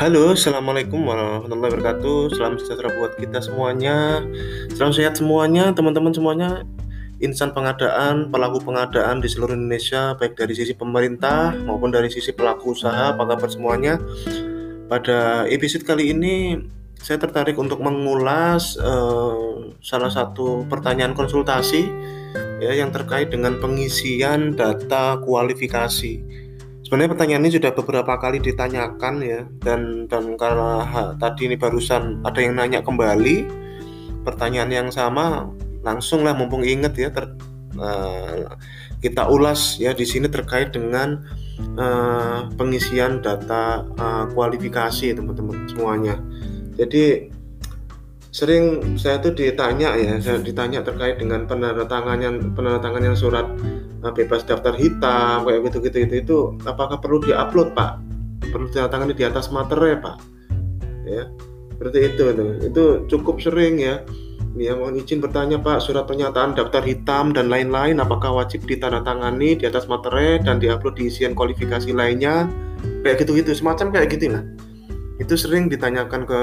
Halo, Assalamualaikum warahmatullahi wabarakatuh. Salam sejahtera buat kita semuanya. Salam sehat semuanya, teman-teman semuanya. Insan pengadaan, pelaku pengadaan di seluruh Indonesia Baik dari sisi pemerintah maupun dari sisi pelaku usaha Apa kabar semuanya? Pada episode kali ini Saya tertarik untuk mengulas uh, Salah satu pertanyaan konsultasi ya, Yang terkait dengan pengisian data kualifikasi Sebenarnya pertanyaan ini sudah beberapa kali ditanyakan ya dan dan karena ha, tadi ini barusan ada yang nanya kembali pertanyaan yang sama langsung lah mumpung inget ya ter, uh, kita ulas ya di sini terkait dengan uh, pengisian data uh, kualifikasi teman-teman semuanya. Jadi sering saya tuh ditanya ya, saya ditanya terkait dengan penandatanganan penandatanganan surat uh, bebas daftar hitam kayak gitu-gitu itu itu apakah perlu diupload Pak? Perlu ditandatangani di atas materai Pak? Ya. Seperti itu itu. Itu cukup sering ya. Ya, mohon izin bertanya Pak, surat pernyataan daftar hitam dan lain-lain apakah wajib ditandatangani di atas materai dan diupload di isian kualifikasi lainnya? Kayak gitu-gitu, semacam kayak gitu lah. Itu sering ditanyakan ke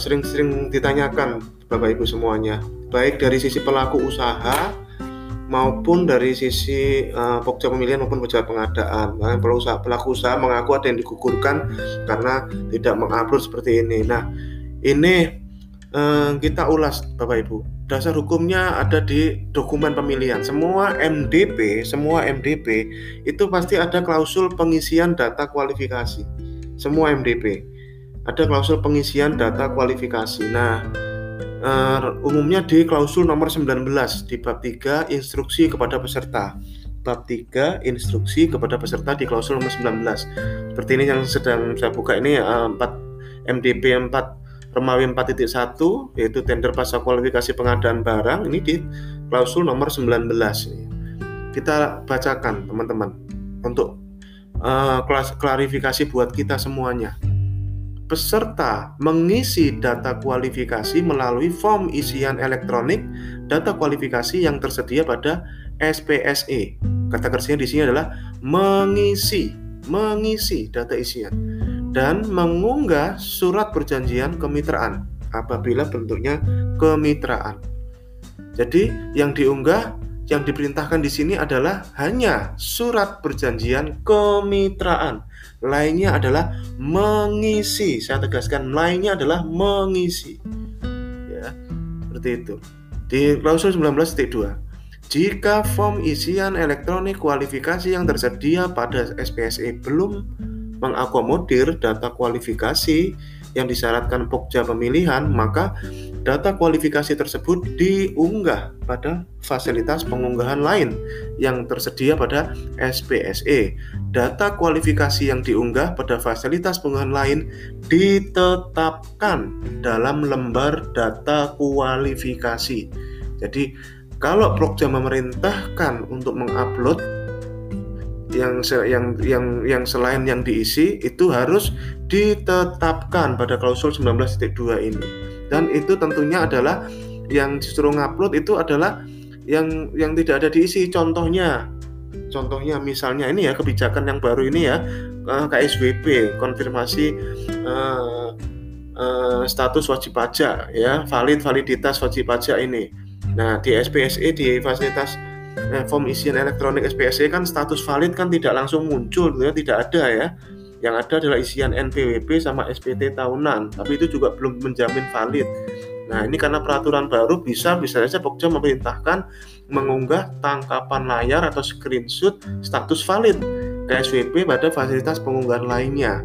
sering-sering ditanyakan Bapak Ibu semuanya, baik dari sisi pelaku usaha maupun dari sisi uh, pokja pemilihan maupun pokja pengadaan. Nah, pelaku usaha, pelaku usaha mengaku ada yang digugurkan karena tidak mengupload seperti ini. Nah, ini uh, kita ulas Bapak Ibu. Dasar hukumnya ada di dokumen pemilihan. Semua MDP, semua MDP itu pasti ada klausul pengisian data kualifikasi. Semua MDP ada klausul pengisian data kualifikasi. Nah, uh, umumnya di klausul nomor 19 di bab 3 instruksi kepada peserta. Bab 3 instruksi kepada peserta di klausul nomor 19. Seperti ini yang sedang saya buka ini uh, 4 MDP 4 Remawi 4.1 yaitu tender pasca kualifikasi pengadaan barang ini di klausul nomor 19 Kita bacakan teman-teman untuk uh, klarifikasi buat kita semuanya peserta mengisi data kualifikasi melalui form isian elektronik data kualifikasi yang tersedia pada SPSE. Kata kerjanya di sini adalah mengisi, mengisi data isian dan mengunggah surat perjanjian kemitraan apabila bentuknya kemitraan. Jadi yang diunggah yang diperintahkan di sini adalah hanya surat perjanjian kemitraan lainnya adalah mengisi. Saya tegaskan, lainnya adalah mengisi. Ya, seperti itu. Di klausul 19.2, jika form isian elektronik kualifikasi yang tersedia pada SPSE belum mengakomodir data kualifikasi yang disyaratkan pokja pemilihan, maka data kualifikasi tersebut diunggah pada fasilitas pengunggahan lain yang tersedia pada SPSE. Data kualifikasi yang diunggah pada fasilitas pengunggahan lain ditetapkan dalam lembar data kualifikasi. Jadi, kalau Prokja memerintahkan untuk mengupload yang yang yang yang selain yang diisi itu harus ditetapkan pada klausul 19.2 ini. Dan itu tentunya adalah yang disuruh ngupload itu adalah yang yang tidak ada diisi. Contohnya contohnya misalnya ini ya kebijakan yang baru ini ya eh, KSWP konfirmasi uh, uh, status wajib pajak ya valid validitas wajib pajak ini. Nah di SPSE di fasilitas Nah, form isian elektronik SPSE kan status valid kan tidak langsung muncul gitu ya, tidak ada ya. Yang ada adalah isian NPWP sama SPT tahunan, tapi itu juga belum menjamin valid. Nah, ini karena peraturan baru bisa bisa saja Pokja memerintahkan mengunggah tangkapan layar atau screenshot status valid KSWP pada fasilitas pengunggahan lainnya.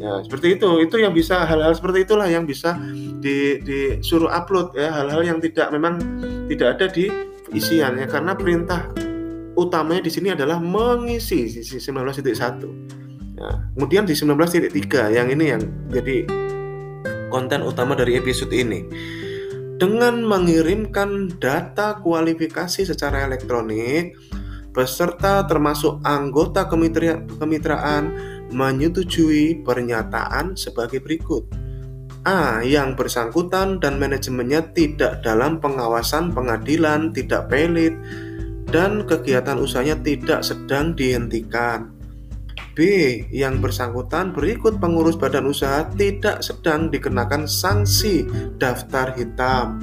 Ya, seperti itu. Itu yang bisa hal-hal seperti itulah yang bisa di, disuruh upload ya, hal-hal yang tidak memang tidak ada di isiannya karena perintah utamanya di sini adalah mengisi sisi 19.1. Nah, kemudian di 19.3 yang ini yang jadi konten utama dari episode ini. Dengan mengirimkan data kualifikasi secara elektronik, peserta termasuk anggota kemitraan menyetujui pernyataan sebagai berikut. A. Yang bersangkutan dan manajemennya tidak dalam pengawasan pengadilan, tidak pelit, dan kegiatan usahanya tidak sedang dihentikan. Yang bersangkutan berikut pengurus badan usaha tidak sedang dikenakan sanksi daftar hitam.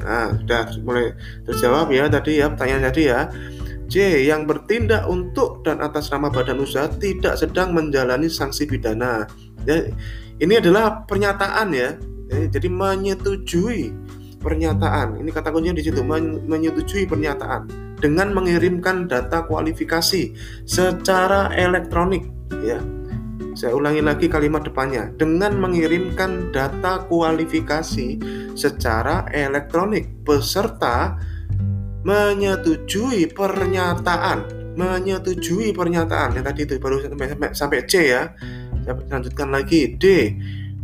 Nah, sudah mulai terjawab ya tadi ya pertanyaan tadi ya. J. Yang bertindak untuk dan atas nama badan usaha tidak sedang menjalani sanksi pidana. Ya, ini adalah pernyataan ya. ya jadi menyetujui pernyataan. Ini kata kuncinya di situ menyetujui pernyataan dengan mengirimkan data kualifikasi secara elektronik ya. Saya ulangi lagi kalimat depannya dengan mengirimkan data kualifikasi secara elektronik beserta menyetujui pernyataan menyetujui pernyataan yang tadi itu baru sampai, sampai C ya. Saya lanjutkan lagi D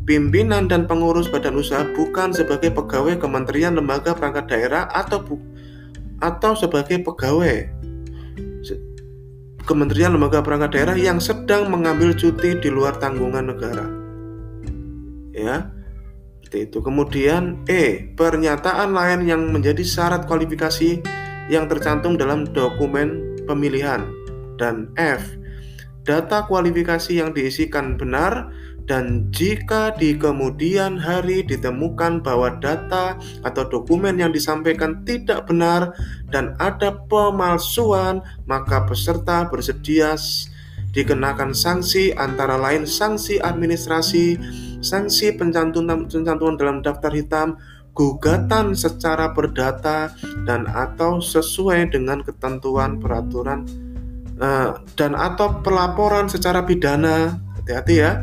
pimpinan dan pengurus badan usaha bukan sebagai pegawai kementerian lembaga perangkat daerah atau bu atau sebagai pegawai kementerian lembaga perangkat daerah yang sedang mengambil cuti di luar tanggungan negara. Ya. Seperti itu. Kemudian E, pernyataan lain yang menjadi syarat kualifikasi yang tercantum dalam dokumen pemilihan. Dan F, data kualifikasi yang diisikan benar dan jika di kemudian hari ditemukan bahwa data atau dokumen yang disampaikan tidak benar dan ada pemalsuan, maka peserta bersedia dikenakan sanksi antara lain sanksi administrasi, sanksi pencantuman, pencantuman dalam daftar hitam, gugatan secara perdata dan atau sesuai dengan ketentuan peraturan uh, dan atau pelaporan secara pidana. Hati-hati ya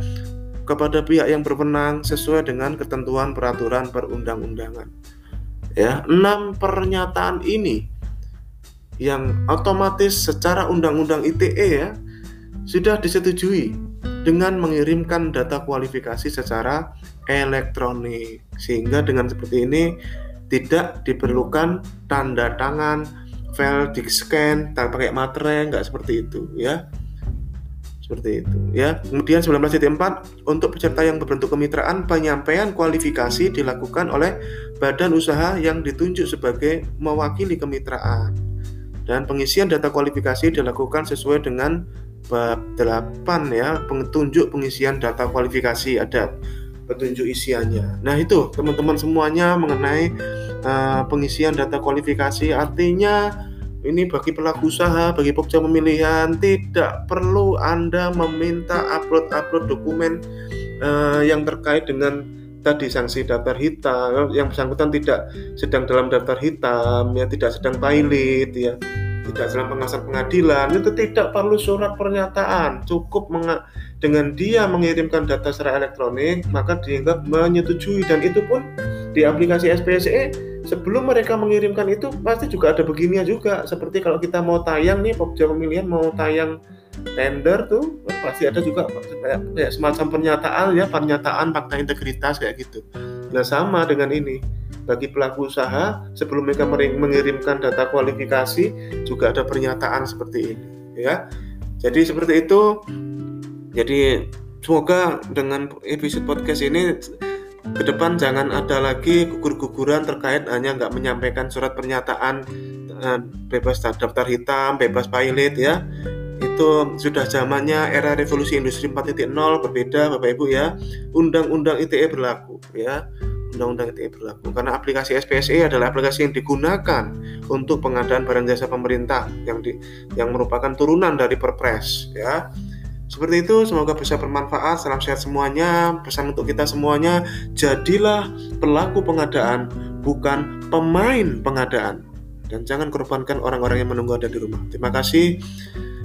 kepada pihak yang berwenang sesuai dengan ketentuan peraturan perundang-undangan. Ya, enam pernyataan ini yang otomatis secara undang-undang ITE ya sudah disetujui dengan mengirimkan data kualifikasi secara elektronik sehingga dengan seperti ini tidak diperlukan tanda tangan file di scan tak pakai materai nggak seperti itu ya seperti itu ya. Kemudian 19.4 untuk peserta yang berbentuk kemitraan penyampaian kualifikasi dilakukan oleh badan usaha yang ditunjuk sebagai mewakili kemitraan. Dan pengisian data kualifikasi dilakukan sesuai dengan bab 8 ya, petunjuk pengisian data kualifikasi ada petunjuk isiannya. Nah, itu teman-teman semuanya mengenai uh, pengisian data kualifikasi artinya ini bagi pelaku usaha, bagi pokja pemilihan tidak perlu Anda meminta upload-upload dokumen uh, yang terkait dengan tadi sanksi daftar hitam yang bersangkutan tidak sedang dalam daftar hitam ya tidak sedang pilot ya tidak dalam pengawasan pengadilan itu tidak perlu surat pernyataan. Cukup dengan dia mengirimkan data secara elektronik maka dianggap menyetujui dan itu pun di aplikasi SPSE sebelum mereka mengirimkan itu pasti juga ada beginian juga. Seperti kalau kita mau tayang nih pokja pemilihan mau tayang tender tuh pasti ada juga. Kayak, semacam pernyataan ya pernyataan fakta integritas kayak gitu. Nah sama dengan ini. Bagi pelaku usaha sebelum mereka mengirimkan data kualifikasi juga ada pernyataan seperti ini ya. Jadi seperti itu. Jadi semoga dengan episode podcast ini ke depan jangan ada lagi gugur-guguran terkait hanya nggak menyampaikan surat pernyataan uh, bebas daftar hitam, bebas pilot ya. Itu sudah zamannya era revolusi industri 4.0 berbeda Bapak Ibu ya. Undang-undang ITE berlaku ya. Undang-undang ITE berlaku karena aplikasi SPSE adalah aplikasi yang digunakan untuk pengadaan barang jasa pemerintah yang di, yang merupakan turunan dari Perpres ya. Seperti itu, semoga bisa bermanfaat. Salam sehat semuanya. Pesan untuk kita semuanya, jadilah pelaku pengadaan, bukan pemain pengadaan. Dan jangan korbankan orang-orang yang menunggu Anda di rumah. Terima kasih.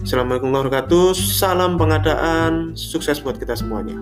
Assalamualaikum warahmatullahi wabarakatuh. Salam pengadaan. Sukses buat kita semuanya.